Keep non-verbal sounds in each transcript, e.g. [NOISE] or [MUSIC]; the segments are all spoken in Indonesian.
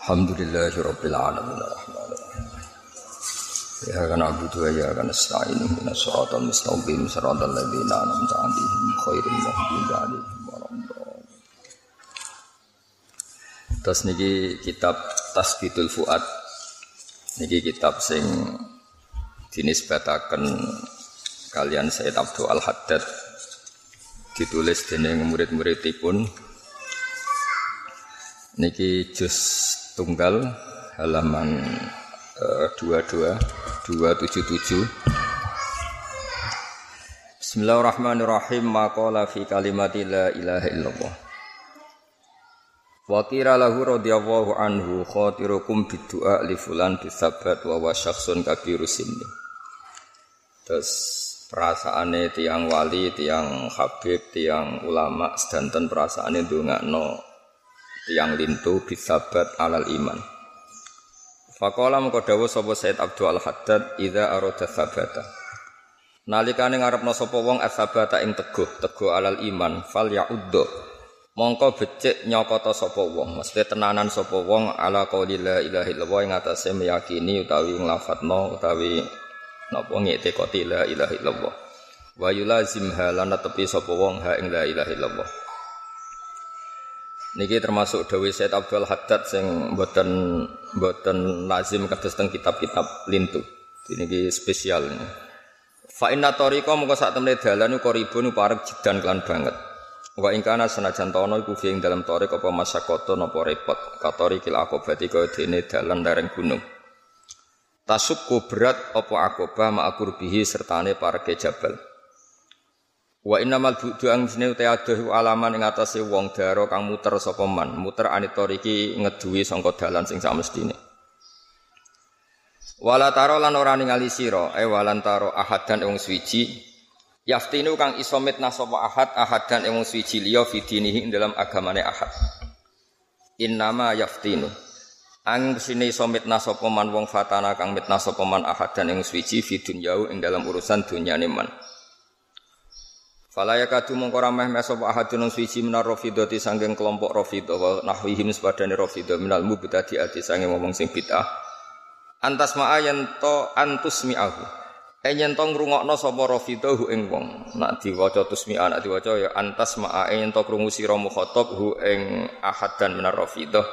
Alhamdulillahirabbil. Ya kana abudu wa ya kana nasta'in ihdinas siratal mustaqim siratal ladzina an'amta 'alaihim khairil maghdubi 'alaihim waladdallin. Terus niki kitab Tasbitul Fuad. Niki kitab sing dinisbataken kalian Sayyid Abdul Al Haddad ditulis dening murid-muridipun niki juz tunggal halaman dua dua dua tujuh tujuh. Bismillahirrahmanirrahim. Maqala fi kalimati la ilaha illallah. Wa qira lahu radhiyallahu anhu khatirukum biddu'a li fulan bisabat wa wa syakhsun kabiru sinni. Terus perasaane tiang wali, tiang habib, tiang ulama sedanten perasaane ndongakno tiang lintu bisabat alal iman Faqala mengko dawuh sapa Said Abdul Al Haddad idza arada sabata Nalikane ngarepno sapa wong asabata ing teguh, teguh alal iman, fal ya'uddu. Mongko becik nyokota sapa wong, mesti tenanan sapa wong ala qauli la ilaha illallah ing atase meyakini utawi nglafatno utawi napa ngektekoti la ilaha illallah. Wa yulazimha lan tepi sapa wong ha ing la ilaha illallah. Niki termasuk Dawi Said Abdul Haddad sing mboten mboten lazim kados teng kitab-kitab lintu. Niki spesial. Fa inna tariqa mengko sak temne dalan uga ribun parek jidan kelan banget. Wa ing kana senajan tono iku fi ing dalam tarik apa masyakoto napa repot. Katori kil akobati kaya dene dalan lereng gunung. Tasukku berat apa akobah bihi sertane pareke jabal. Wa innamal budu ang sine uta adoh alaman ing atase wong daro kang muter sapa man, muter anitor iki ngeduwi sangka dalan sing samestine. Wala taro lan ora ningali sira, e walan taro ahadan wong swiji yaftinu kang iso mitnah sapa ahad ahadan wong swiji liya fidinihi ing dalam agamane ahad. Innama yaftinu. Ang sine iso mitnah sapa man wong fatana kang mitnah sapa man ahadan wong swiji fi dunyau ing dalam urusan dunyane man. Fala yakadu mongko rameh meh sapa ahadun swiji minar rafidati sanging kelompok rafidah wa nahwihim sepadane rafidah minal mubtadi'ati sanging ngomong sing bid'ah. Antas ma'a to antus mi'ahu. E yen ngrungokno sapa rafidahu ing wong. Nak diwaca tusmi'a nak diwaca ya antas ma'a. Yen to krungu sira mukhatab hu ing ahadan minar rafidah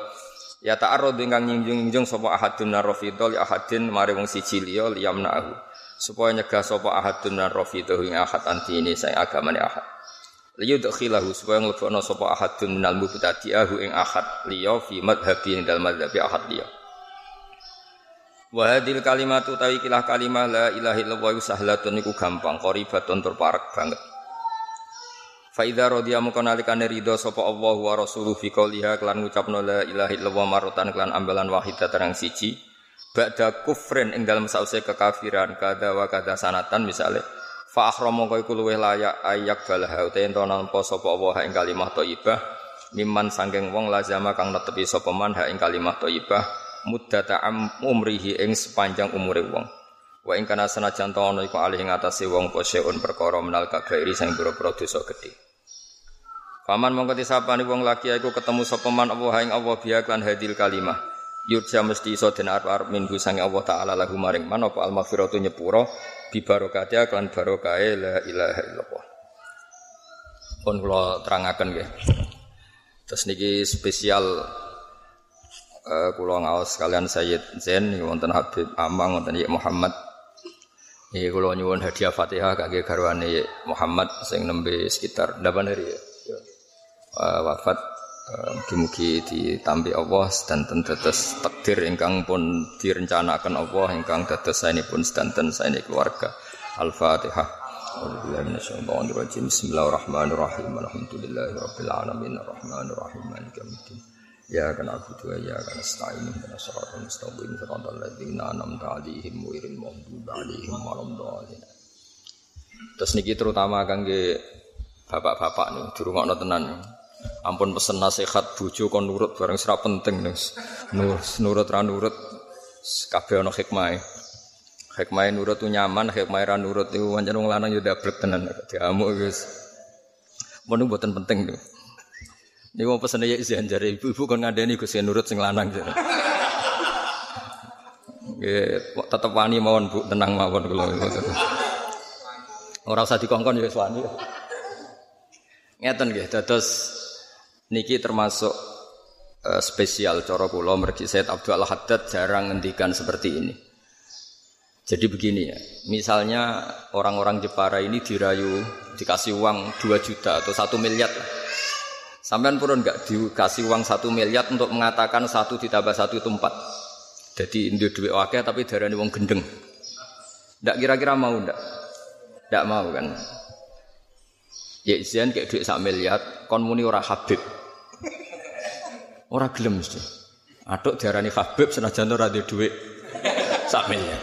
ya ta'arrud ingkang nyingjung-nyingjung sapa ahadun minar rafidah li ahadin mari wong siji liya liyamna'ahu supaya nyegah sapa ahadun minar rafidah ing ahad anti ini saya agamane ahad liyudkhilahu supaya nglebokno sapa ahadun minal mubtadi'ahu ing ahad liya fi madhhabi ing dalem madhhabi ahad liya Wa hadil kalimatu tawi kilah kalimah la ilaha illallah sahlatun niku gampang qaribatun tur parek banget. Fa idza radiya moko nalikane ridho sapa Allah wa rasuluhu fi qouliha kelan ngucapno la ilaha illallah marotan kelan ambalan wahidah terang siji. Ba'da kufrin ing dalem sause kekafiran kada wa kada sanatan misale fa akhramu kaya luweh layak ayak balaha utawa ento nampa sapa Allah ing kalimah thayyibah mimman sangking wong lazama kang netepi sapa man ha ing kalimah thayyibah muddata umrihi ing sepanjang umure wong. Wa ing kana senajan ta ana iku alih ing atase wong poseun perkara menal kabairi sing pira-pira dosa gedhe. Paman mongko disapani wong laki iku ketemu sapa man Allah ing Allah biya hadil kalimah. Yurja mesti iso den arep minggu sange Allah taala lahu maring man apa al maghfiratu nyepuro bi barokati kan barokahe la ilaha illallah. Pun kula terangaken nggih. Terus niki spesial uh, kula ngaos kalian Sayyid Zain wonten Habib Amang wonten Muhammad. Iki kula nyuwun hadiah Fatihah kangge garwane Muhammad sing nembe sekitar 8 hari ya. Uh, wafat mugi-mugi uh, ditampi Allah sedanten dados takdir ingkang pun direncanakan Allah ingkang dados saenipun sedanten saene keluarga. Al-Fatihah. Bismillahirrahmanirrahim. Alhamdulillahirabbil alamin. Arrahmanirrahim. Ya kana abudu ya kana nasta'in kana shiratal mustaqim shiratal ladzina an'amta 'alaihim ghairil maghdubi 'alaihim waladdallin. Terus niki terutama kangge bapak-bapak nih dirungokno tenan. Ampun pesen nasihat bojo kon nurut bareng sira penting nus. Nurut ra nurut kabeh ana hikmahe. Hikmahe nurut tu nyaman, hikmahe ra nurut iku pancen wong lanang yo dablek tenan diamuk wis. Mun mboten penting tuh. Ini mau pesen ya izin jari ibu-ibu kan ngadeni Gus nurut sing lanang jare. Nggih, tetep wani mawon Bu, tenang mawon kula. Ora usah dikongkon ya wani. Ngeten nggih, dados niki termasuk uh, spesial cara kula mergi Said Abdul Haddad jarang ngendikan seperti ini. Jadi begini ya, misalnya orang-orang Jepara ini dirayu dikasih uang 2 juta atau 1 miliar. Sampean pun enggak dikasih uang 1 miliar untuk mengatakan satu ditambah satu itu empat. Jadi ini duit wakil tapi darah wong gendeng. Ndak kira-kira mau ndak? Ndak mau kan? Ya izin kayak duit sak miliar, kon muni ora Habib. Ora gelem mesti. Aduk diarani Habib senajan ora duit sak miliar.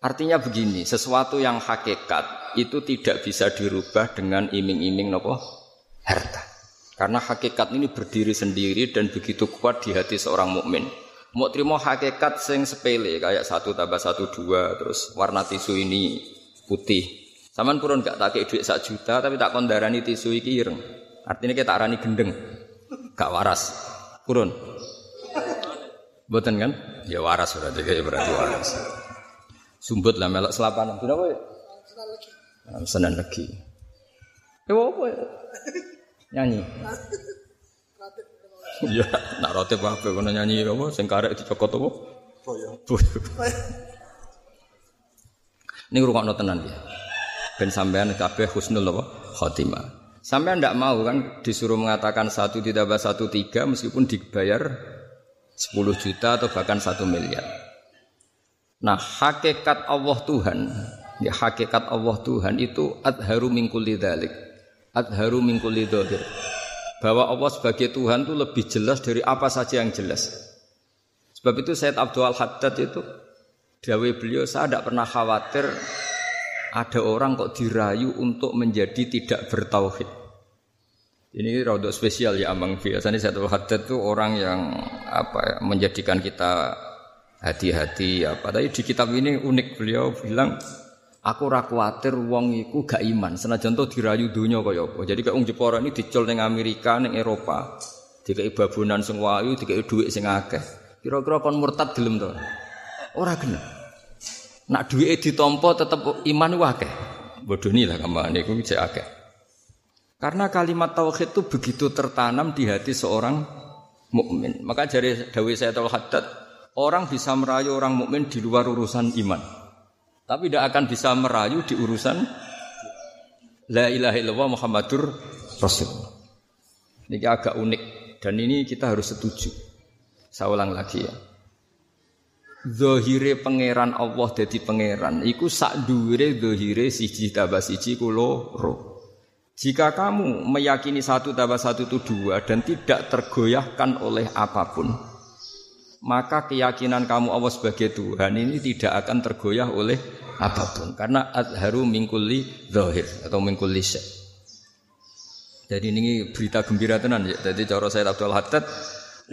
Artinya begini, sesuatu yang hakikat itu tidak bisa dirubah dengan iming-iming nopo harta. Karena hakikat ini berdiri sendiri dan begitu kuat di hati seorang mukmin. Mau terima hakikat sing sepele kayak satu tambah satu dua terus warna tisu ini putih. Saman purun gak tak duit sak juta tapi tak kondarani tisu iki ireng. Artinya kita arani gendeng, gak waras. Purun. Boten kan? Ya waras berarti kayak berarti waras. Sumbut lah melok selapan. Tidak apa ya? Senan lagi. Ya apa ya? Nyanyi. Iya, nak rotip apa kono nyanyi apa sing karek dicokot apa? Boyo. Boyo. Ini rungokno tenan ya. Ben sampean kabeh husnul apa? Khotimah. Sampean ndak mau kan disuruh mengatakan satu ditambah satu tiga meskipun dibayar 10 juta atau bahkan satu miliar. Nah, hakikat Allah Tuhan, ya hakikat Allah Tuhan itu adharu min kulli dzalik. Adharu min kulli dzahir. Bahwa Allah sebagai Tuhan itu lebih jelas dari apa saja yang jelas. Sebab itu Said Abdul Haddad itu dawe beliau saya tidak pernah khawatir ada orang kok dirayu untuk menjadi tidak bertauhid. Ini rodok spesial ya Amang Biasanya Abdul Haddad itu orang yang apa ya, menjadikan kita hati-hati apa. Tapi di kitab ini unik beliau bilang aku ora kuwatir wong iku gak iman senajan to dirayu donya kaya apa. Jadi kayak wong Jepara ini dicul ning Amerika ning Eropa. Dikai babunan sing wayu, dikai dhuwit sing akeh. Kira-kira kon murtad gelem to? Ora gelem. Nak duwike ditampa tetep iman ku akeh. Bodoni lah kamane iku cek akeh. Karena kalimat tauhid itu begitu tertanam di hati seorang mukmin. Maka dari Dawi Sayyidul Haddad, Orang bisa merayu orang mukmin di luar urusan iman. Tapi tidak akan bisa merayu di urusan La ilaha illallah Muhammadur Rasul. Ini agak unik dan ini kita harus setuju. Saya ulang lagi ya. Zohire pangeran Allah jadi pangeran. Iku sak dure zohire siji tambah siji kulo roh. Jika kamu meyakini satu tambah satu itu dua dan tidak tergoyahkan oleh apa pun, maka keyakinan kamu Allah sebagai Tuhan ini tidak akan tergoyah oleh apa pun karena adharu mingkuli zahir atau mingkuli syekh. Jadi ini berita gembira tenan ya. Jadi cara saya Abdul Haddad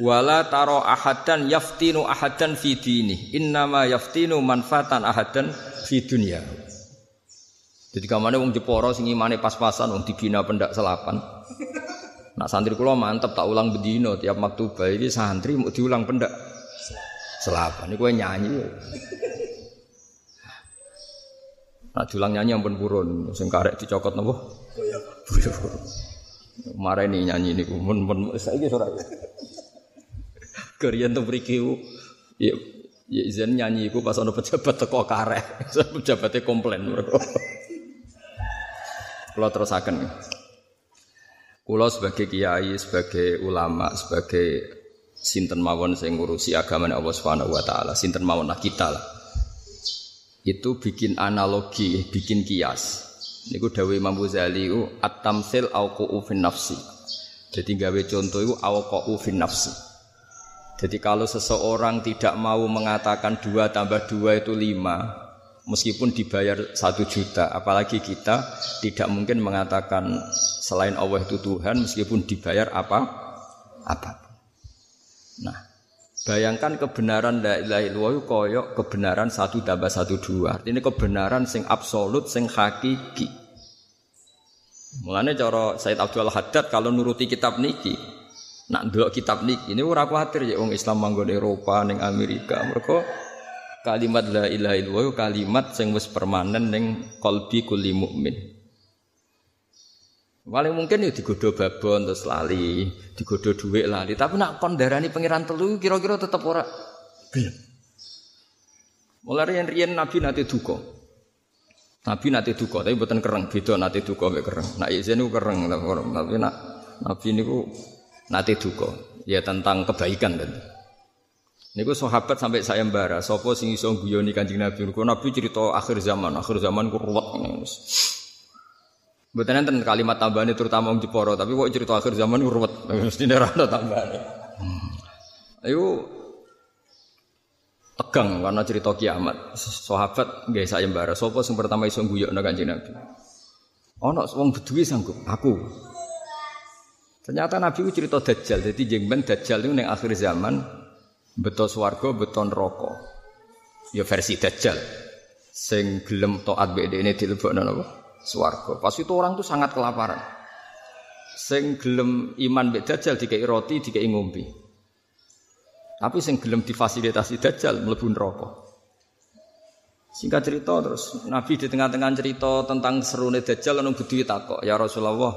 wala taro ahadan yaftinu ahadan fi dini innama yaftinu manfaatan ahadan fi dunia. Jadi kamane wong Jepara sing imane pas-pasan wong dibina pendak selapan. Nak santri kula mantep tak ulang bedino tiap maktubah ini santri mau diulang pendak selapan. Ini gue nyanyi. Nah, julang nyanyi ampun purun, sing karek dicokot nopo? Marah ini nyanyi ini, mun mun saya ini suara. Korean tuh beri ya ya izin nyanyi iku pas ono pejabat teko karek, [LAUGHS] pejabatnya komplain. Kalau terusakan, Kulo sebagai kiai, sebagai ulama, sebagai sinten mawon sing ngurusi agama Allah Subhanahu wa taala, sinten mawon lah kita lah. Itu bikin analogi, bikin kias. Niku dawuh Imam Ghazali ku at-tamsil auqu fin nafsi. Jadi gawe contoh itu auqu fin nafsi. Jadi kalau seseorang tidak mau mengatakan dua tambah dua itu lima, meskipun dibayar satu juta, apalagi kita tidak mungkin mengatakan selain Allah itu Tuhan, meskipun dibayar apa apa. Nah, bayangkan kebenaran la ilaha illallah koyok kebenaran satu tambah satu dua. Ini kebenaran sing absolut, sing hakiki. Mulane cara Said Abdul Haddad kalau nuruti kitab niki, nak ndelok kitab niki ini ora kuwatir ya wong Islam manggon Eropa ning Amerika. Mergo kalimat la ilaha illallah kalimat sing wis permanen ning qalbi kulli mukmin. Paling mungkin ya digodo babon terus lali, digodo dhuwit lali, tapi nak kon darani pangeran telu kira-kira tetep ora gelem. Mulai riyen-riyen Nabi nate duka. Nabi nate duka, tapi buatan kereng, beda nate duka mek kereng. Nak izin kereng, tapi nak Nabi niku nate duka. Ya tentang kebaikan kan. Niku sahabat sampai saya mbara, sapa sing iso guyoni Kanjeng Nabi. Niku Nabi cerita akhir zaman, akhir zaman ku ruwet. Mboten enten kalimat tambahane terutama wong Jepara, tapi kok cerita akhir zaman ku ruwet. [LAUGHS] Mesti ora ana tambahane. Ayo tegang karena cerita kiamat. Sahabat nggih saya mbara, sapa sing pertama iso guyokno Kanjeng Nabi. Ana wong Bedui sanggup, aku. Ternyata Nabi itu cerita Dajjal. Jadi jengben Dajjal itu yang akhir zaman beto swarga, beto neraka. Ya versi Dajjal. Sing gelem taat BD ini dilebokno napa? Swarga. Pas itu orang tuh sangat kelaparan. Sing gelem iman mbek Dajjal dikai roti, dikai ngombe. Tapi sing gelem difasilitasi Dajjal mlebu neraka. Singkat cerita terus Nabi di tengah-tengah cerita tentang serune Dajjal lalu Bedui takok, "Ya Rasulullah,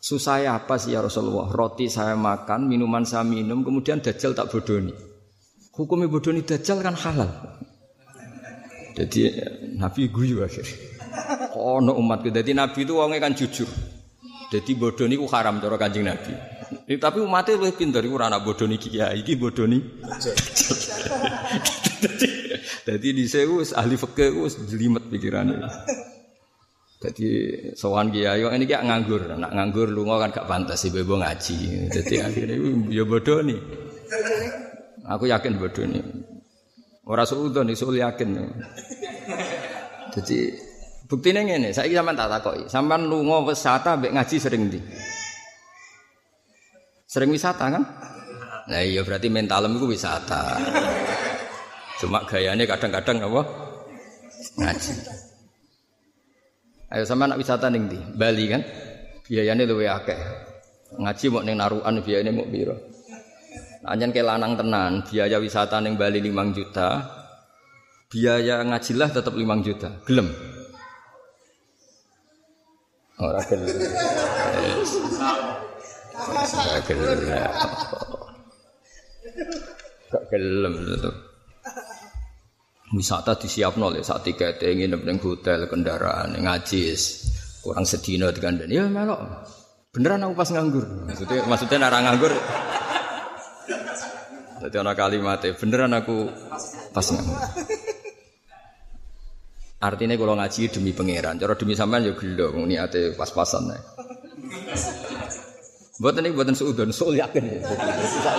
susah apa sih ya Rasulullah? Roti saya makan, minuman saya minum, kemudian Dajjal tak bodoni. Hukumnya bodoni Dajjal kan halal." Jadi Nabi guyu akhirnya. Oh, no umatku. Jadi Nabi itu wongnya kan jujur. Jadi bodoni ku haram cara kanjeng Nabi. Eh, tapi umatnya lebih pintar. Iku anak bodoni kiai, iki bodoni. [LAUGHS] Jadi di sewu ahli ku jelimet pikirannya. Jadi sowan kiai ini kayak nganggur, nak nganggur lu kan gak pantas sih bebo ngaji. Jadi akhirnya ya bodoh nih. Aku yakin bodoh nih. Orang suudon isul yakin. Jadi buktinya ngene, saya sampean tak takoki. Sampean lunga wisata mbek ngaji sering ndi? Sering wisata kan? Nah iya berarti mentalem itu wisata. Cuma gayanya kadang-kadang apa? Ngaji. Ayo sama anak wisata ning ndi? Bali kan? Biayanya luwih akeh. Ngaji mau ning narukan biayanya mau piro? Anjen ke lanang tenan, biaya wisata ning Bali 5 juta. Biaya ngajilah tetap 5 juta. Gelem. Ora gelem. Ora gelem. Gak gelem itu. Wisata disiapno lek sak tiket nginep ning hotel kendaraan ngajis kurang sedina dikandani. Ya melok. Beneran aku pas nganggur. Maksudnya maksudnya nara nganggur jadi anak kalimatnya beneran aku pas nganggur. Artinya kalau ngaji demi pangeran. Cara demi sampean ya gelo niate pas-pasan nih Buat ini buatan seudon, soal yakin. Ya.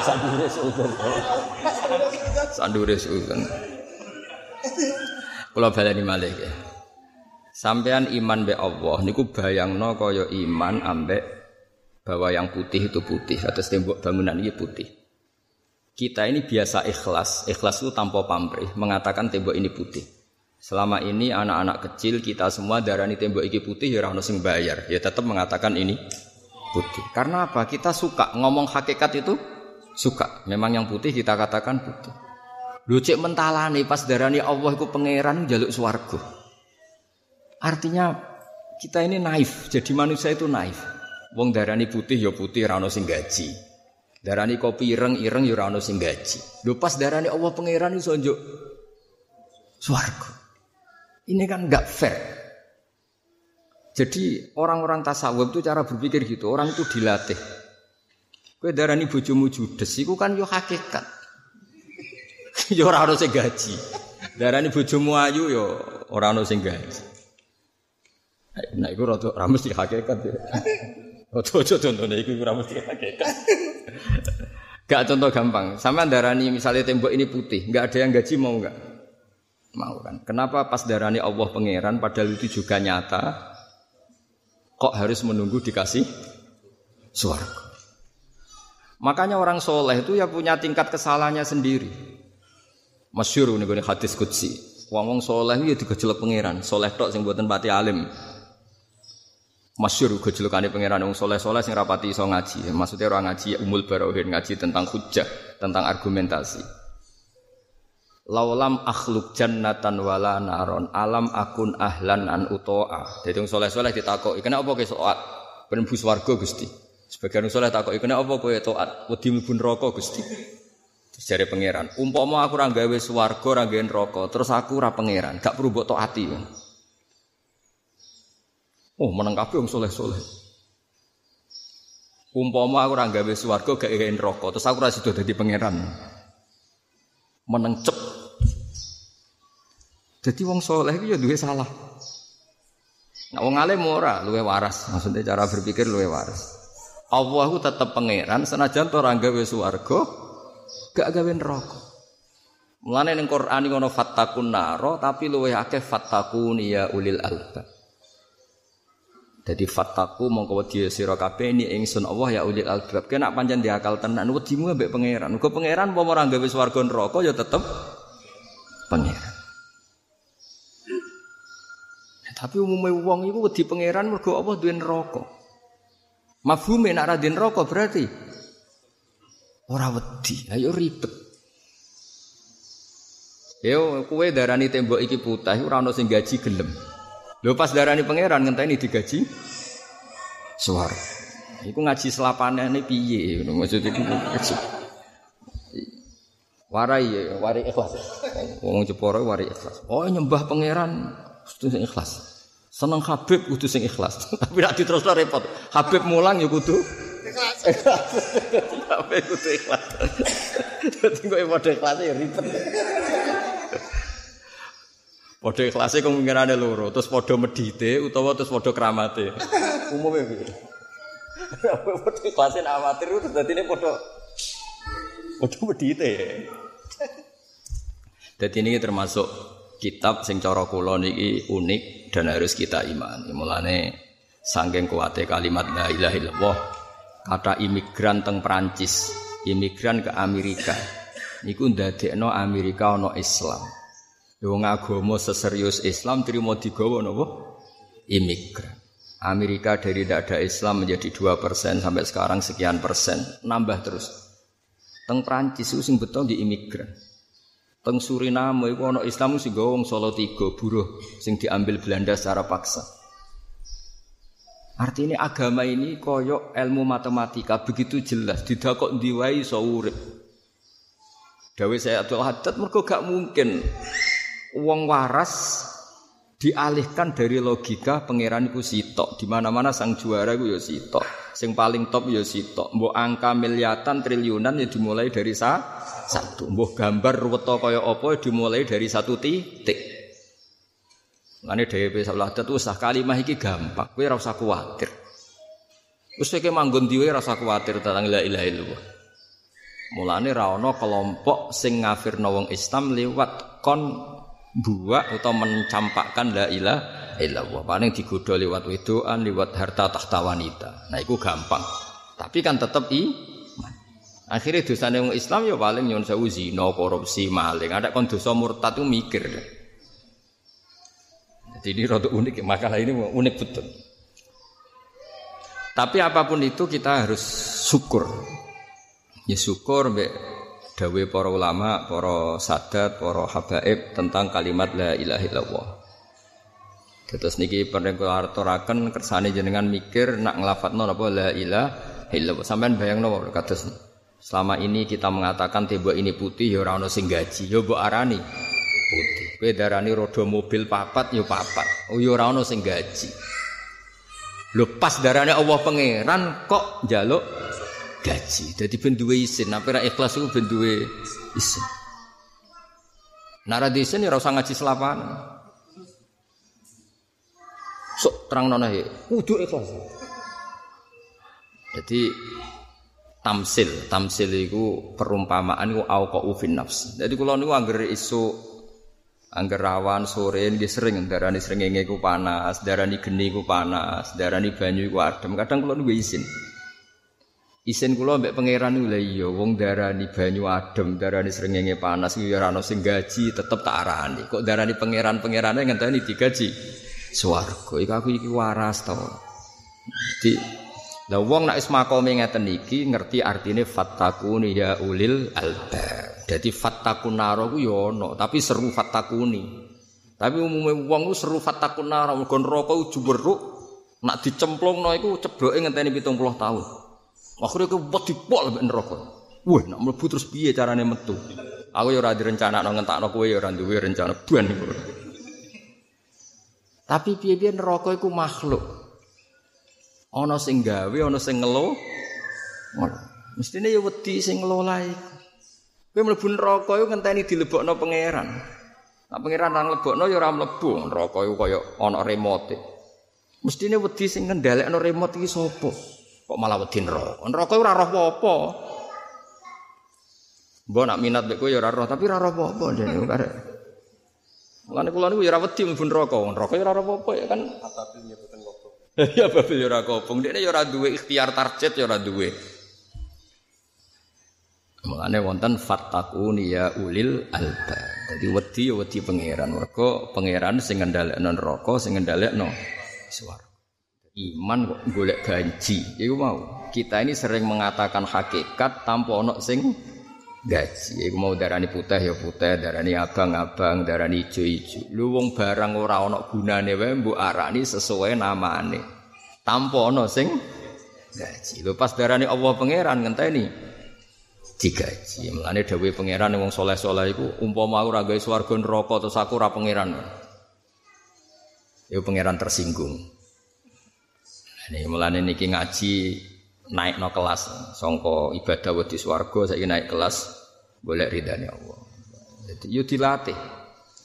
Sandure seudon. Sandure seudon. Kula baleni malih ya. Sampean iman be Allah niku bayangno kaya iman ambek bahwa yang putih itu putih atas tembok bangunan ini putih. Kita ini biasa ikhlas, ikhlas itu tanpa pamrih mengatakan tembok ini putih. Selama ini anak-anak kecil kita semua darani tembok ini putih ya ora bayar, ya tetap mengatakan ini putih. Karena apa? Kita suka ngomong hakikat itu suka. Memang yang putih kita katakan putih. Lu cek mentalane pas darani Allah iku pangeran jaluk swarga. Artinya kita ini naif. Jadi manusia itu naif. Wong darani putih ya putih ora sing gaji. Darani kopi ireng ireng ya ora sing gaji. Lu pas darani Allah pangeran iso njuk swarga. Ini kan enggak fair. Jadi orang-orang tasawuf itu cara berpikir gitu. Orang itu dilatih. Kue darani bojomu judes, iku kan yo hakikat. [LAUGHS] yo ora ono sing gaji. Darani bojomu ayu yo ora ono sing gaji. Nah iku rada ora mesti hakikat ya. [LAUGHS] Ojo-ojo contohnya iku ora mesti hakikat. [LAUGHS] Gak contoh gampang. Sama darani misalnya tembok ini putih, nggak ada yang gaji mau nggak? Mau kan? Kenapa pas darani Allah pangeran padahal itu juga nyata kok harus menunggu dikasih suarga. Makanya orang soleh itu ya punya tingkat kesalahannya sendiri. Masyur nih gue hadis kutsi. Wong wong soleh itu ya digejelek pangeran. Soleh tok sing buatan pati alim. masyhur gojolokane pangeran wong soleh-soleh sing rapati iso ngaji. Maksudnya orang ngaji umul barohin ngaji tentang hujah, tentang argumentasi. Laulam akhluk jannatan wala naron alam akun ahlan an utoa. Jadi wong soleh-soleh ditakoki, "Kenapa kowe soat?" Ben bu swarga Gusti. Sebagian soleh takoki, "Kenapa kowe taat?" Wedi mlebu neraka Gusti. Jare pangeran, "Umpama aku ora gawe swarga, ora gawe neraka, terus aku ora pangeran, gak perlu mbok taati." Oh, meneng kabeh wong soleh-soleh. Umpama aku ora gawe swarga gak gawe neraka, terus aku ora sida dadi pangeran. Meneng cep. Jadi wong soleh itu ya duwe salah. Nah, wong alim ora luwe waras, maksudnya cara berpikir luwe waras. Allah tetap pangeran senajan to ora gawe swarga gak gawe neraka. Mulane ning Quran ngono fattakun naro tapi luwe akeh fattakun ya ulil albab. Jadi fataku mongko wedi sira kabeh ini ingsun Allah ya ulil albab. Kena pancen diakal tenan wedimu ambek pangeran. Muga pangeran apa ora gawe swarga neraka ya tetep pangeran. Tapi umumnya wong iku wedi pangeran mergo apa duwe neraka. Mafhume nek ora neraka berarti ora wedi. Ayo ribet. Yo kowe darani tembok iki putih ora ono sing gaji gelem. Lho pas darani pangeran ngenteni digaji suara. Iku ngaji selapanane piye ngono maksud iku. Warai warai ikhlas. Wong Jepara warai ikhlas. Oh nyembah pangeran kudu sing ikhlas. Seneng Habib kudu sing ikhlas. [LAUGHS] Tapi nek diterusno repot. Habib mulang ya kudu ikhlas. Habib kudu ikhlas. Dadi kok padha ikhlas ya ribet. Padha ikhlase kemungkinane loro, terus padha medite utawa terus padha kramate. Umume piye? Padha ikhlase amatir terus dadine padha padha medite. Dadi ini termasuk kitab sing cara kula niki unik dan harus kita imani. Mulane saking kuwate kalimat la ilaha illallah kata imigran teng Prancis, imigran ke Amerika. Niku ndadekno Amerika ana Islam. Wong agama seserius Islam terima digawa napa? Imigran. Amerika dari tidak ada Islam menjadi dua persen sampai sekarang sekian persen nambah terus. Teng Prancis itu sing betul di imigran. Teng Suriname itu ono Islam sing gawa Solo tiga buruh sing diambil Belanda secara paksa. Artinya agama ini koyok ilmu matematika. Begitu jelas. Tidak kok diwai so urip. Dawe saya Abdul Haddad mergo gak mungkin. Wong waras dialihkan dari logika pangeran iku sitok. Di mana-mana sang juara iku ya sitok. Sing paling top ya sitok. Mbok angka miliatan triliunan ya dimulai dari sa satu. Mbok gambar ruweto kaya apa dimulai dari satu titik Lane dhewe salah tuh usah kalimah iki gampang kowe ora usah kuwatir Wis kowe manggon diwe ora usah kuwatir tentang la ilaha illallah Mulane ra ana kelompok sing ngafirno wong Islam lewat kon buak atau mencampakkan la ilaha illallah. Paling digoda lewat wedoan, lewat harta tahta wanita. Nah, itu gampang. Tapi kan tetap i Akhirnya dosa yang Islam ya paling nyon sewu zina, korupsi, maling. Ada kon dosa murtad itu mikir. Jadi ini rada unik, makalah ini unik betul. Tapi apa pun itu kita harus syukur. Ya syukur mbek dawe para ulama, para sadat, para habaib tentang kalimat la ilaha illallah. Terus niki pernah kula aturaken kersane jenengan mikir nak nglafatno napa la ilaha illallah. Sampeyan bayangno kados selama ini kita mengatakan tembok ini putih ya ora ono sing gaji, ya mbok arani putih. Kowe darani roda mobil papat ya papat. Oh ya ora ono sing gaji. Lho pas darane Allah pangeran kok njaluk gaji. Jadi ben duwe isin, nek ora ikhlas iku ben duwe isin. Nek ora isin ya ora usah ngaji selapan. Sok terang nona ya, kudu ikhlas. Jadi tamsil, tamsil itu perumpamaan itu au fin nafs. Jadi kalau niku angger isu Angger rawan sore nggih sering darani srengenge ku panas, darani geni ku panas, darani banyu ku adem. Kadang kula niku isin. Isin kula mbek pangeran lho iya wong darani banyu adem, darani srengenge panas kuwi ora sing gaji, tetep tak arani. Kok darani pangeran-pangerane ngenteni digaji? Swarga. Iku aku iki waras to. Di lah wong nek wis makome ngeten iki ngerti artine fattakuni ya ulil albab. Dadi fattakun naro ku ana, tapi seru fattakuni. Tapi umume wong ku seru fattakun naro mergo neraka ku juweruk nak dicemplungno iku cebloke ngenteni 70 tahun. Akhire ku wedi pol mbek neraka. Wah, nak mlebu terus piye carane metu? Aku ya ora direncanakno ngentakno kowe ya ora duwe rencana ban iku. Tapi piye-piye neraka iku makhluk. Ana sing gawe, ana sing ngelo. Mestine ya wedi sing ngelola iku. Kowe mlebu neraka iku ngenteni dilebokno pangeran. Nah pangeran nang lebokno ya ora mlebu, neraka iku kaya ana remote. Mestine wedi sing ngendhalekno remote iki sapa? Kok malah wedi neraka? Neraka ora roh apa-apa. Mbok nak minat mek kowe ya ora roh, tapi ora roh apa-apa dene [LAUGHS] karek. Mulane kula niku ya ora wedi mlebu neraka. Neraka ya ora roh apa-apa ya kan. Atabil Ya [LAUGHS] babil ya ora kopong. Dekne ya ora duwe ikhtiar target ya ora duwe. Mulane wonten fattakuni ya ulil alba. Jadi wedi ya wedi pangeran. Mergo pangeran sing ngendhalekno neraka, sing ngendhalekno swarga. Iman kok golek gaji. Iku mau. Kita ini sering mengatakan hakikat tanpa ono sing gaji. Iku mau darani putih ya putih, darani abang-abang, darani ijo-ijo. Lu wong barang ora ana gunane wae mbok arani sesuai namane. Tanpa ana sing gaji. Lho pas darani Allah pangeran ngenteni digaji. Mulane dawuhe pangeran wong saleh-saleh iku umpama aku ora gawe swarga neraka terus aku ora pangeran. Ya pangeran tersinggung. Ini mulane niki ngaji naik no kelas songko ibadah wedi swarga saya naik kelas boleh ridhani Allah. Jadi yo dilatih.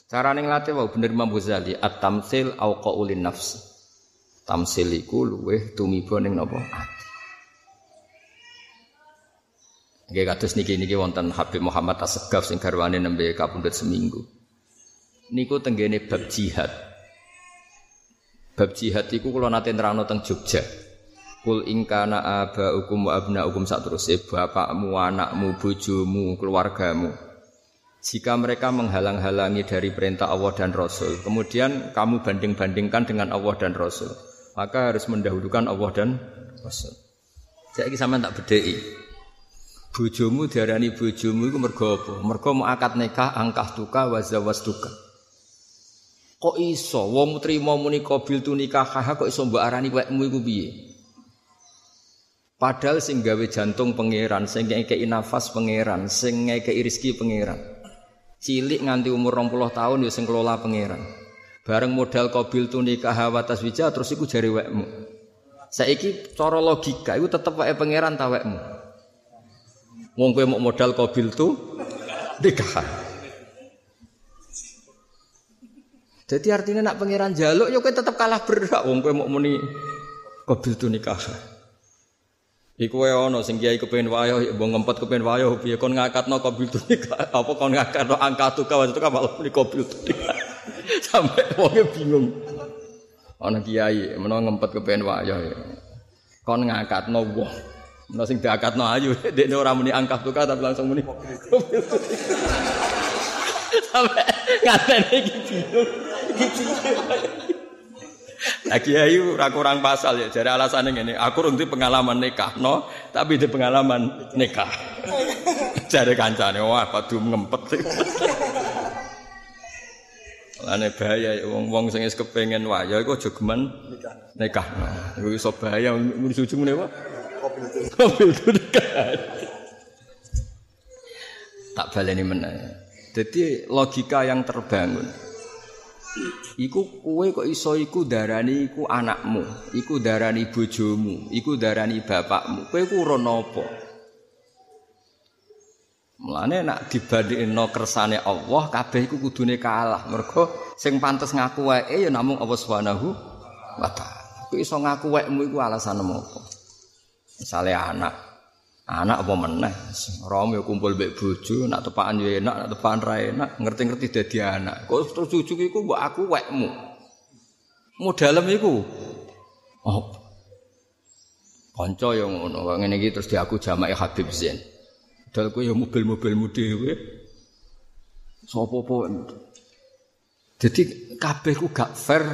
Cara ning latih wau bener Imam Ghazali at-tamtsil au qaulin nafs. Tamsil iku luweh tumiba ning napa ati. Nggih kados niki niki wonten Habib Muhammad Asegaf sing garwane nembe kapundhut seminggu. Niku tenggene bab jihad. Bab jihad iku kula nate nerangno teng Jogja. Kul ingkana aba hukum wa abna hukum saterusé bapakmu, anakmu, bojomu, keluargamu. Jika mereka menghalang-halangi dari perintah Allah dan Rasul, kemudian kamu banding-bandingkan dengan Allah dan Rasul, maka harus mendahulukan Allah dan Rasul. Saya sampean tak bedheki. Bojomu diarani bojomu iku mergo apa? Mergo mau akad nikah angkah tuka wa zawastuka. Kok iso wong trimo muni qabil tu nikah kok iso mbok arani wekmu iku piye? Padahal sing gawe jantung pangeran, sing ngekeki nafas pangeran, sing ngekeki rezeki pangeran. Cilik nganti umur 20 tahun ya sing kelola pangeran. Bareng modal qabil tu nikah wa taswija terus iku jari wekmu. Saiki cara logika iku tetep wae pangeran ta wekmu. Wong kowe mau modal qabil tu nikah. Jadi artinya nak pangeran jaluk, yo kowe tetep kalah berat. Wong kowe mau muni qabil tu nikah. Iku wae ana sing kiai kepengin wayo, mbok ngempet kepengin wayo piye kon ngakatno qabil tu nikah. Apa kon ngakatno angka tu kawan itu malah muni qabil tu nikah. [LAUGHS] Sampai wonge bingung. Ana kiai menawa ngempet kepengin wayo. Kon ngakatno wong. Menawa sing diakatno ayu, [LAUGHS] dekne ora muni angka tu tapi langsung muni tu [LAUGHS] Sampai ngatene iki bingung. Iki Nah kiai ora kurang pasal ya. Jadi alasannya ini, aku rung pengalaman nikah, no, tapi di pengalaman nikah. [LAUGHS] Jadi kancane wah padu ngempet. Lane bahaya wong-wong sing wis kepengin waya iku aja geman nikah. Iku iso bahaya mun suju ngene wae. Itu nikah. Tak baleni meneh. Jadi logika yang terbangun. Iku kue kok iso iku darani iku anakmu, iku darani bojomu, iku darani bapakmu. Kowe ku ora napa? Mulane nak dibandingno kersane Allah kabeh iku kudune kalah. Mergo sing pantes ngaku wae ya namung Allah Subhanahu wa taala. Iso ngaku waekmu iku alasan apa? Misale anak, anak apa meneh? Rom ya kumpul mbek bojo nak tepakan yo enak nak tepakan ra enak. Ngerti-ngerti dadi anak. Kok terus cucu iku mbok aku wekmu? Modalem iku? Oh. Kanca yo ngono. Ngene iki terus diaku jamaah Habib Zain. Dal kowe yo mobil-mobilmu dhewe. Sapa apa jadi kabeh ku gak fair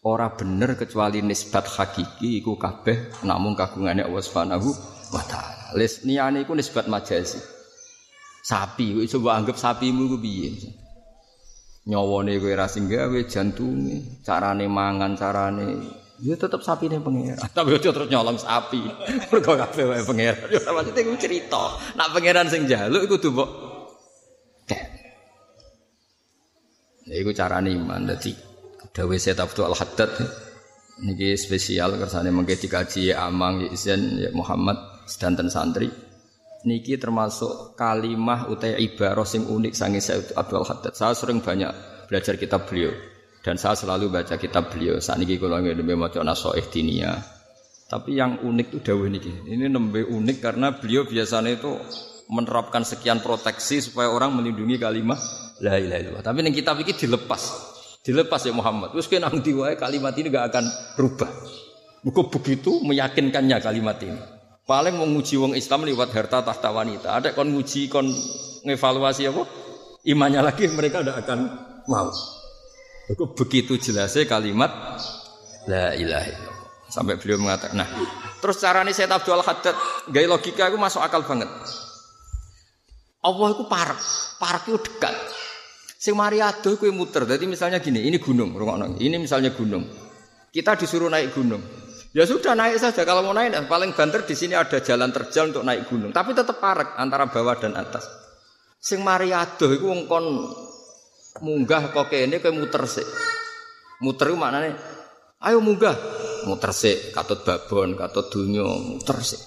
ora bener kecuali nisbat hakiki iku kabeh namung kagungane Allah Subhanahu wa taala. Les niyane iku nisbat majazi. Sapi kowe coba anggap sapimu iku piye? Nyawane kowe ra sing gawe jantunge, carane mangan, carane Ya tetep sapine pangeran. [LAUGHS] Tapi aja terus nyolong sapi. [LAUGHS] Mergo kabeh wae pangeran. Ya maksudnya iku cerita. Nak pangeran sing njaluk iku kudu mbok Ya iku carane iman. Dadi dawuh Sayyid Abdul Al Haddad niki spesial kersane mengke dikaji Amang Izan ya Muhammad sedanten santri. Niki termasuk kalimah utai ibarah sing unik sange Sayyid Abdul Al Haddad. Saya sering banyak belajar kitab beliau dan saya selalu baca kitab beliau. Saat kalau nggak nembe maca nasoih dinia. Tapi yang unik itu dawuh niki. Ini nembe unik karena beliau biasanya itu menerapkan sekian proteksi supaya orang melindungi kalimat la ilaha illallah. Tapi ning kitab iki dilepas. Dilepas ya Muhammad. Terus kena nang diwae kalimat ini gak akan berubah. Buku begitu meyakinkannya kalimat ini. Paling mau nguji wong Islam lewat harta tahta wanita. Ada kon nguji kon ngevaluasi apa? Imannya lagi mereka tidak akan mau. Buku begitu jelasnya kalimat la ilaha. Sampai beliau mengatakan, nah terus caranya saya Abdul Haddad gaya logika aku masuk akal banget. Allah itu parek, parek itu dekat. Sing mari adoh kuwi muter. Jadi misalnya gini, ini gunung, rungokno. Ini misalnya gunung. Kita disuruh naik gunung. Ya sudah naik saja. Kalau mau naik, paling banter di sini ada jalan terjal untuk naik gunung. Tapi tetap parek antara bawah dan atas. Sing mari adoh iku wong kon munggah kok kene kowe muter sik. Muter iku maknane ayo munggah. Muter sik, katut babon, katut dunyo, muter sik.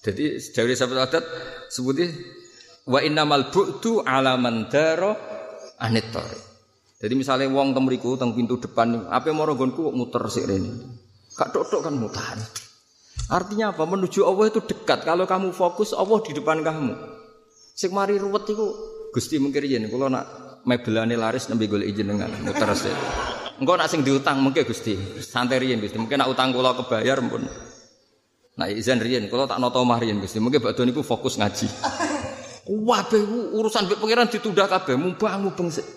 Jadi dari sahabat adat sebutnya wa innamal bu'du ala man daro anitor. Jadi misalnya wong temriku teng pintu depan, apa mau gonku muter sih ini. Kak tok kan mutar. Artinya apa? Menuju Allah itu dekat. Kalau kamu fokus, Allah di depan kamu. Sing mari ruwet itu Gusti mungkin yen kalau nak mebelane laris nembe golek izin dengan muter sih. Engko nak sing diutang mungkin Gusti, santai riyen Gusti. Mungkin nak utang kula kebayar pun. Nah izin riyen kalau tak noto mah riyen Gusti. Mungkin bakdo niku fokus ngaji. Wabe urusan mbek pangeran ditunda kabeh, mumbang mubeng sik.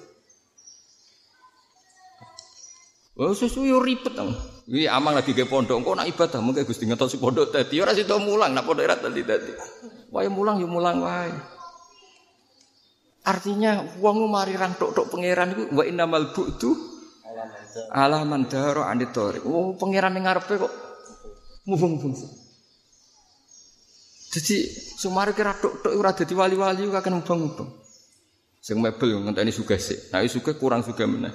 Oh susu yo ribet to. Iki amang lagi ke pondok, engko nak ibadah mungkin Gusti ngetos pondok dadi ora sida mulang, nak pondok ora dadi dadi. Wae mulang yo mulang wae. Artinya wong mari rang tok-tok pangeran iku wa innamal bu'du ala man daro anitori. Oh pangeran ning ngarepe kok mubeng-mubeng. Jadi sumare kira tok tok ora dadi wali-wali akan mubang-mubang. Sing mebel ngenteni sugih sik. Nah sugih kurang sugih meneh.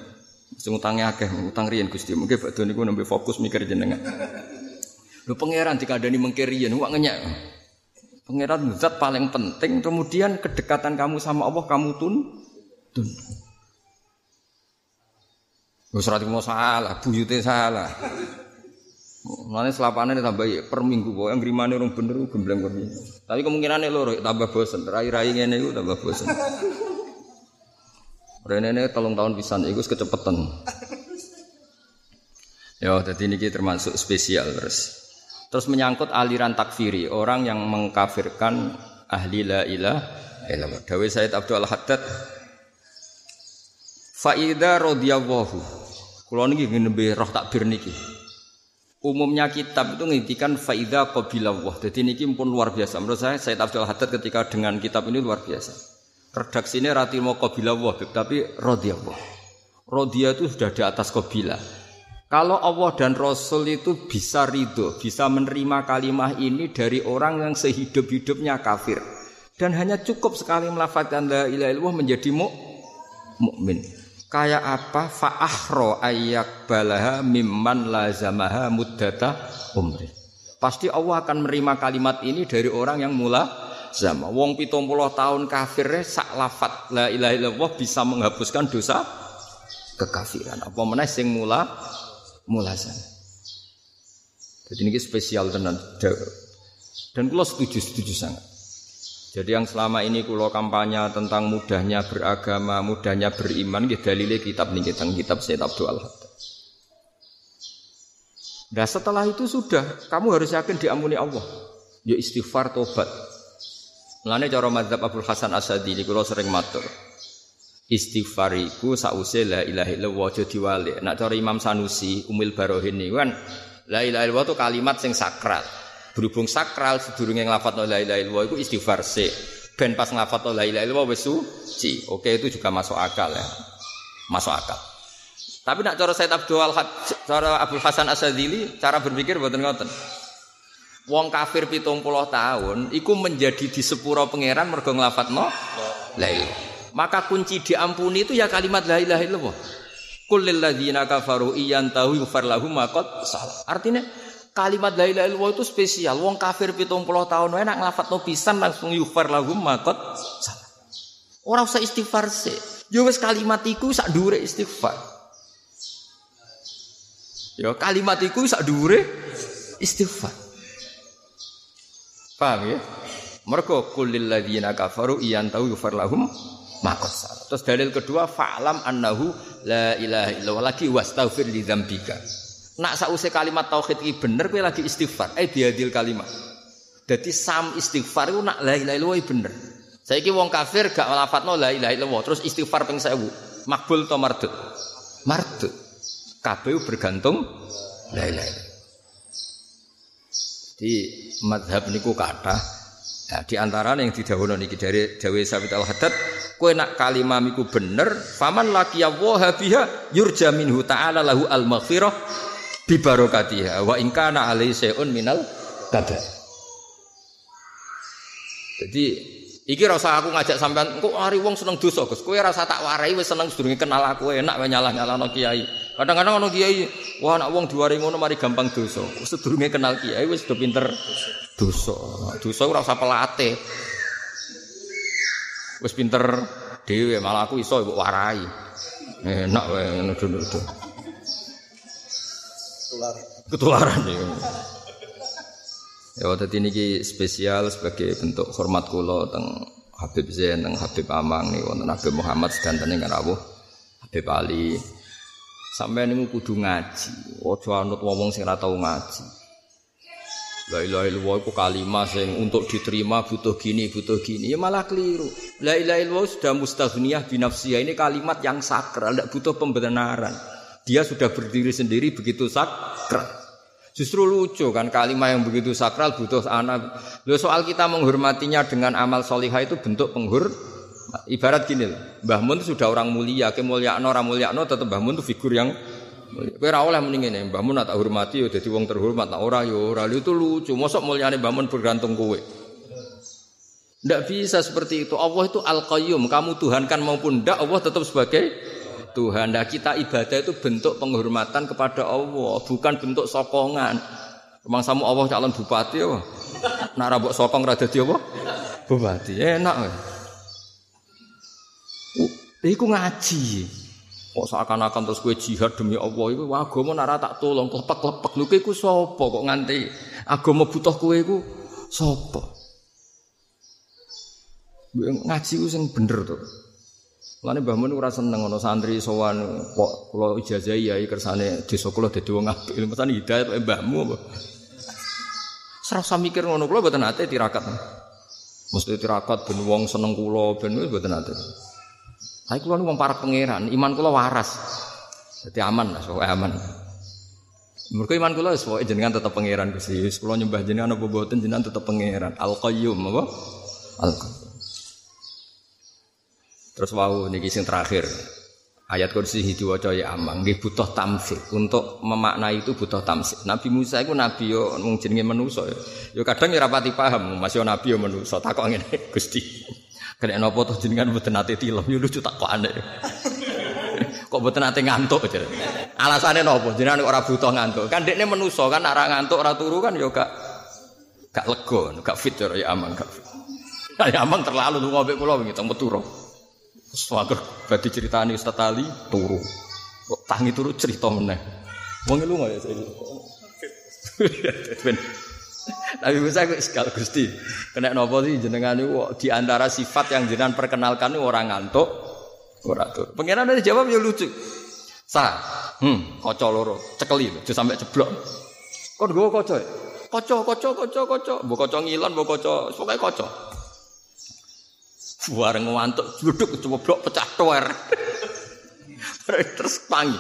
Sing utange akeh, utang riyen Gusti. Mungkin badhe niku nembe fokus mikir jenengan. Lho pangeran dikandani mengke riyen wak ngenyek. Pangeran zat paling penting, kemudian kedekatan kamu sama Allah kamu tun tun. Wis ora salah, buyute salah. Mulane selapane tambah per minggu kok yang grimane orang bener gembleng minggu. Tapi kemungkinane loro tambah bosen. Rai-rai ngene iku tambah bosen. [LAUGHS] Rene ini tolong tahun pisan iku kecepetan. Ya, jadi ini termasuk spesial terus. Terus menyangkut aliran takfiri, orang yang mengkafirkan ahli la ilaha illallah. Dawe Said Abdul Haddad Faida radhiyallahu. Kula niki nembe roh takbir niki. Umumnya kitab itu menghentikan faida qabilallah. Jadi ini pun luar biasa. Menurut saya Said Abdul Haddad ketika dengan kitab ini luar biasa. Redaksi ini rati mau qabilallah, tapi radhiyallah. Radhiya itu sudah di atas qabilah. Kalau Allah dan Rasul itu bisa ridho, bisa menerima kalimah ini dari orang yang sehidup-hidupnya kafir. Dan hanya cukup sekali melafazkan la ilaha illallah menjadi mukmin kayak apa fa'ahro ayak balaha mimman lazamaha muddata umri. Pasti Allah akan menerima kalimat ini dari orang yang mula zaman. Wong pitung puluh tahun kafir sak lafat la ilaha illallah bisa menghapuskan dosa kekafiran. Apa meneh sing mula mula zaman. Jadi ini spesial tenan. Dan kalau setuju setuju sangat. Jadi yang selama ini kulo kampanye tentang mudahnya beragama, mudahnya beriman, gitu dalilnya kitab nih kita kitab Sayyid Abdul Nah setelah itu sudah, kamu harus yakin diampuni Allah. Ya istighfar tobat. Mulane cara mazhab Abdul Hasan Asadi ini kulo sering matur. istighfar iku sause la diwalik. Nak cara Imam Sanusi Umil Barohin niku kan la illallah itu kalimat sing sakral. Berhubung sakral sedurunge nglafadzno la ilaha illallah iku istighfar sik. Ben pas nglafadzno la ilaha illallah wis suci. Oke itu juga masuk akal ya. Masuk akal. Tapi nak cara Said Abdul cara Abdul Hasan Asadili cara berpikir mboten ngoten. Wong kafir pitung puluh tahun, iku menjadi di sepuro pangeran mergo nglafatno la ilaha maka kunci diampuni itu ya kalimat la ilaha illallah. Kullil ladzina kafaru iyantahu yufar lahum maqad salah. Artinya kalimat la ilaha illallah itu spesial. Wong kafir 70 tahun wae nak nglafatno pisan langsung yufar lahum maqad salah. Ora usah istighfar sih. Yo wis kalimat iku sak dhuwure istighfar. Yo kalimat iku sak dhuwure istighfar. Paham ya? Mergo kulil ladzina kafaru iyantahu yufar lahum makot salah. Terus dalil kedua fa'lam annahu la ilaha illallah lagi wastaghfir li dzambika. Nak sause kalimat tauhid iki bener kowe lagi istighfar. Eh biadil kalimat. Jadi sam istighfar itu nak la ilaha illallah bener. Saiki wong kafir gak nglafatno la ilaha illallah terus istighfar ping 1000. Makbul to mardut? Mardut. Kabeh bergantung la ilaha illallah. Di madhab niku kata Nah, di antara yang didhawuhna niki dari Dawe Sabit Al-Haddad, kowe nak kalimah miku bener, faman laki Allah biha yurja minhu ta'ala lahu al-maghfirah bi barokatiha wa in kana alai sayun minal kada. Jadi iki rasa aku ngajak sampean engko ari wong seneng dosa Gus. Kowe rasa tak warai wis seneng sedurunge kenal aku enak wae nyalah-nyalahno kiai. Kadang-kadang ono kiai, wah anak wong diwari ngono mari gampang dosa. Sedurunge kenal kiai wis do pinter dosa. Dosa ora usah pelatih. Wis pinter dhewe malah aku iso mbok warai. Enak wae nudu-nudu. Ketularan. Ketularan ya. Ya dadi niki spesial sebagai bentuk hormat kula teng Habib Zain teng Habib Amang nih wonten Habib Muhammad sedanten kan rawuh Habib Ali. Sampai niku kudu ngaji. Ojo anut wong sing ora tau ngaji. La ilaha illallah itu kalimat yang untuk diterima butuh gini, butuh gini. Ya malah keliru. La ilaha illallah sudah mustaghniyah binafsiyah. Ini kalimat yang sakral, tidak butuh pembenaran. Dia sudah berdiri sendiri begitu sakral. Justru lucu kan kalimat yang begitu sakral butuh anak. Loh, soal kita menghormatinya dengan amal solihah itu bentuk penghur. Ibarat gini loh, Mbah Mun sudah orang mulia, kemuliaan orang muliaan tetap Mbah Mun itu figur yang Kowe ora oleh mending ngene, Mbah Mun tak hormati yo dadi wong terhormat, tak ora yo ora itu lucu. Mosok mulyane Mbah Mun bergantung kowe. Tidak bisa seperti itu. Allah itu Al-Qayyum. Kamu Tuhankan maupun tidak, Allah tetap sebagai Tuhan. Nah, kita ibadah itu bentuk penghormatan kepada Allah, bukan bentuk sokongan. Memang samu Allah calon bupati ya. Nak rabok sokong rada dia apa? Bupati. Enak. Uh, iku ngaji. Kok seakan-akan terus gue jihad demi Allah itu agama nara tak tolong lepek-lepek lu iku sapa kok nganti agama butuh kowe iku sapa ngaji ku sing bener to Lane Mbah Mun ora seneng ana santri sowan kok kula ijazah yai kersane desa kula dadi wong apik mestane hidayat wae mbahmu apa Serasa mikir ngono kula mboten ate tirakat Mesti tirakat ben wong seneng kula ben wis mboten ate saya kulo wong para pangeran, iman kulo waras. Jadi aman lah, soalnya aman. Mereka iman kulo soalnya jenengan tetap pangeran Gusti. Kulo nyembah jenengan apa boten jenengan tetap pangeran. Al Qayyum apa? Al Qayyum. Terus wow niki sing terakhir. Ayat kursi diwaca ya amang nggih butuh tamsik. Untuk memaknai itu butuh tamsik. Nabi Musa itu nabi yo mung jenenge manusa yo. Yo kadang ya rapati paham, masih nabi yo manusa. Takok ngene [LAUGHS] Gusti. Kena nopo toh jenengan mboten nate tilem yo lucu kok [LAUGHS] kok mboten nate ngantuk aja. Alasane nopo? Jenengan ora butuh ngantuk. Kan dekne menusa kan ora ngantuk ora turu kan yo gak gak lega, gak fit ya amang gak. [LAUGHS] Ya amang terlalu lu ngobek kula wingi teng. Swager badhe critani Ustaz Ali turu. Kok tangi turu cerita meneh. Wong lu ya saya. Nabi Musa kok sekal Gusti. Kena nopo sih jenengan itu di antara sifat yang jenengan perkenalkan itu orang ngantuk, ora tur. Pengiran dari jawab ya lucu. Sa, hmm, kocok loro, cekeli lho, sampai ceblok. Kon gue kocok. Kocok, kocok, kocok, kocok. Mbok kocok ngilon, mbok kocok, pokoke kocok. Bareng ngantuk duduk coba blok pecah toer. Terus pangi.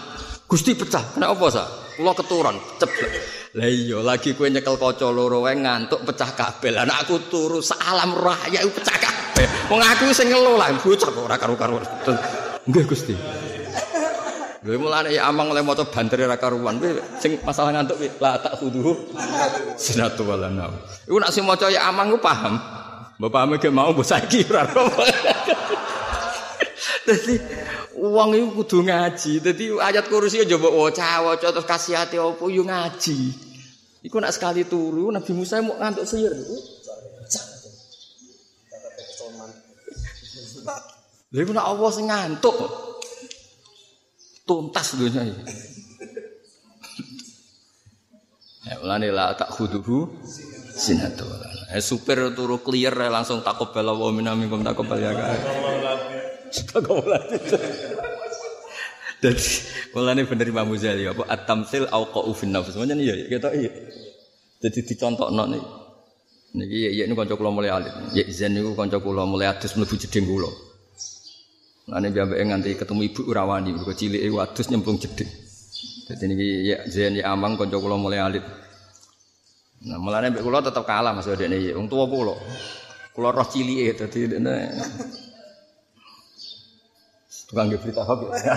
Gusti pecah. Kenapa apa sa? Kula keturun ceblok. Lah iya lagi kue nyekel kaca loro wae ngantuk pecah kabel. Anak aku turu salam raya pecah kabel. Wong aku sing ngelo lah bocah ora karo-karo. Nggih Gusti. Lha mulane ya amang oleh maca banter ra karuan kuwi sing masalah ngantuk kuwi la tak kudu sinatu walana. Iku nak sing maca ya amang ku paham. Mbok paham ge mau mbok saiki ora Dadi wong iku kudu ngaji. Dadi ayat kursi aja mbok waca-waca terus kasihati opo yo ngaji. Iku nak sekali turu Nabi Musa mau ngantuk sihir. Lha iku nak Allah sing ngantuk. tuntas dunia ini. Ya, ulane la tak khuduhu sinatu. Eh supir turu clear langsung takut bela wa minami kum takut ya kan. Takut [LAUGHS] Jadi mulane bener Imam Ghazali apa at-tamtsil au qa'u fin nafs. Semuanya nih ya kita iya. Jadi dicontohno nih. Niki ya ini kanca kula mulai alit. Ya izin niku kanca kula mulai adus mlebu jeding kula. Lane biambake nganti ketemu ibu Urawani, mergo cilike wadus nyemplung jeding. Dadi niki ya Zen ya Amang kanca mulai alit. Nah, mulane mbek kula tetep kalah Mas ya. Wong tuwa kula. Kula roh cilike dadi dene. Tukang nggih berita ya.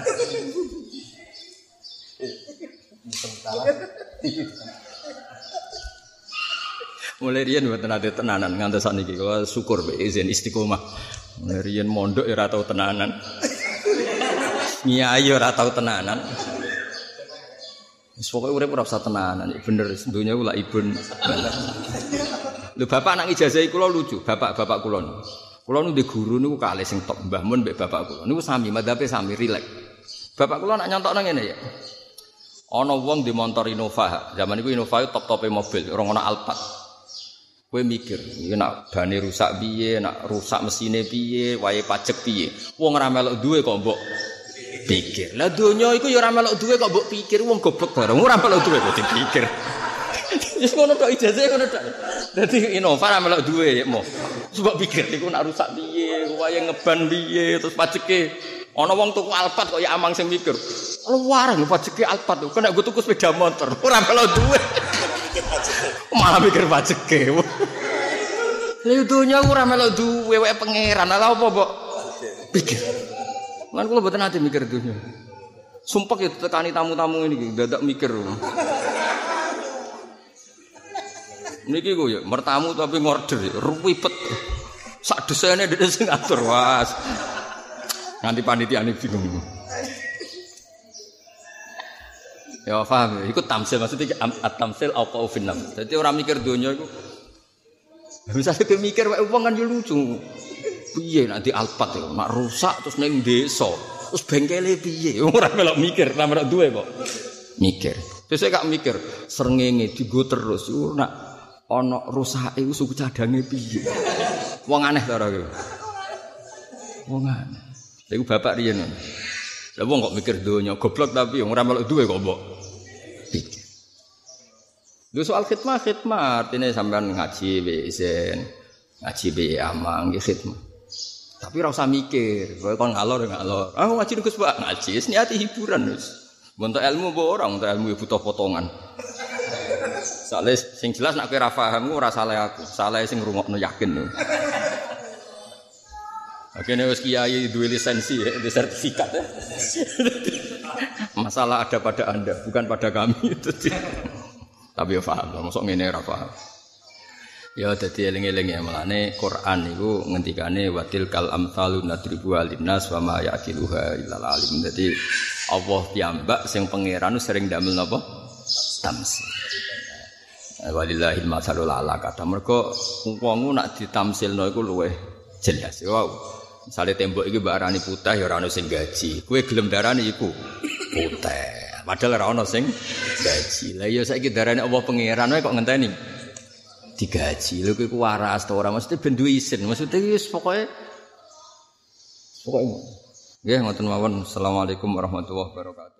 Mulai riyen mboten ate tenanan ngantos sakniki kula syukur mbek izin istiqomah. Riyen mondok ya ora tau tenanan. Nyai ora tau tenanan. Wis pokoke urip ora usah tenanan, bener dunya kula ibun. Lho bapak anak ijazah kula lucu, bapak-bapak kula niku. Kula nu guru niku kalih sing top Mbah Mun mbek bapak kula. Niku sami madhape sami rilek. Bapak kula nak nyontokno ngene ya. Ana wong di motor Innova. Zaman iku Innova top-tope mobil, ora ana Alphard. Kowe mikir, iki nak bane rusak piye, nak rusak mesine piye, wae pajak piye. Wong ora melok duwe kok mbok pikir. Lah donya iku ya ora melok duwe kok mbok pikir, wong goblok bareng ora melok duwe kok dipikir. [LAUGHS] Wis ngono tok ijazah ngono tok. Dadi Innova ora melok duwe ya mo. Sebab pikir iku nak rusak piye, wae ngeban piye, terus pajeke ana wong tuku Alphard kok ya amang sing mikir. Luar pajeke Alphard kok nek gue tuku sepeda motor, [LAUGHS] ora melok duwe. [LAUGHS] Malah mikir pajeke. Lha dunya ora melok duwe wae pangeran. Lah apa, Mbok? Pikir. Lan kula mboten ate mikir dunya. Sumpah ya tekani tamu-tamu ini dadak mikir. Niki kok ya mertamu tapi ngorder ribet. Sak desene dhewe sing ngatur, Was. Nganti panitia ini bingung. Ya paham, ya. Tamsil maksudnya at-tamsil apa finam. Jadi orang mikir dunia itu Misalnya mikir wae wong kan lucu. Piye nanti alpat ya, nak rusak terus neng desa. Terus bengkele piye? [LAUGHS] Ora melok mikir, ora melok duwe kok. Mikir. Terus saya gak mikir, srengenge digo terus iku nak ana rusake suku cadange piye. Wong aneh to ora Wong aneh. Iku bapak riyen. Lah wong kok mikir donya goblok tapi ora melok duwe kok mbok. pikir. Soal khidmah khidmah artinya sampean ngaji besen, ngaji be amang khidmah. Tapi ora usah mikir, kowe kon ngalor ngalor. Ah ngaji Gus Pak, ngaji niati hiburan wis. Untuk ilmu apa orang, ilmu butuh potongan. Soalnya sing jelas nak kira paham ora salah aku, salah sing ngrungokno yakin. Akhirnya wis kiai dua lisensi ya, di sertifikat ya. Masalah ada pada anda, bukan pada kami. [LAUGHS] Tapi ya paham, masuk ngene ora paham. Ya dadi eling-eling ya Quran niku ngendikane watil kal amsalu nadribu alinnas wa ma yaqiluha illal alim. Dadi Allah piyambak sing pangeran sering damel napa? Tamsil. Walillahil masalul ala kata mergo wong nak ditamsilno iku luweh jelas. Wow. Misalnya tembok iki mbak Arani putih ya ora sing gaji. Kue gelem darani iku putih. Padahal ora ono sing gaji. Lah ya saiki darani Allah pangeran kok ngenteni digaji. Lho kuwi waras to ora mesti ben duwe isin. Maksudnya wis pokoke pokoke. Nggih ngoten mawon. Assalamualaikum warahmatullahi wabarakatuh.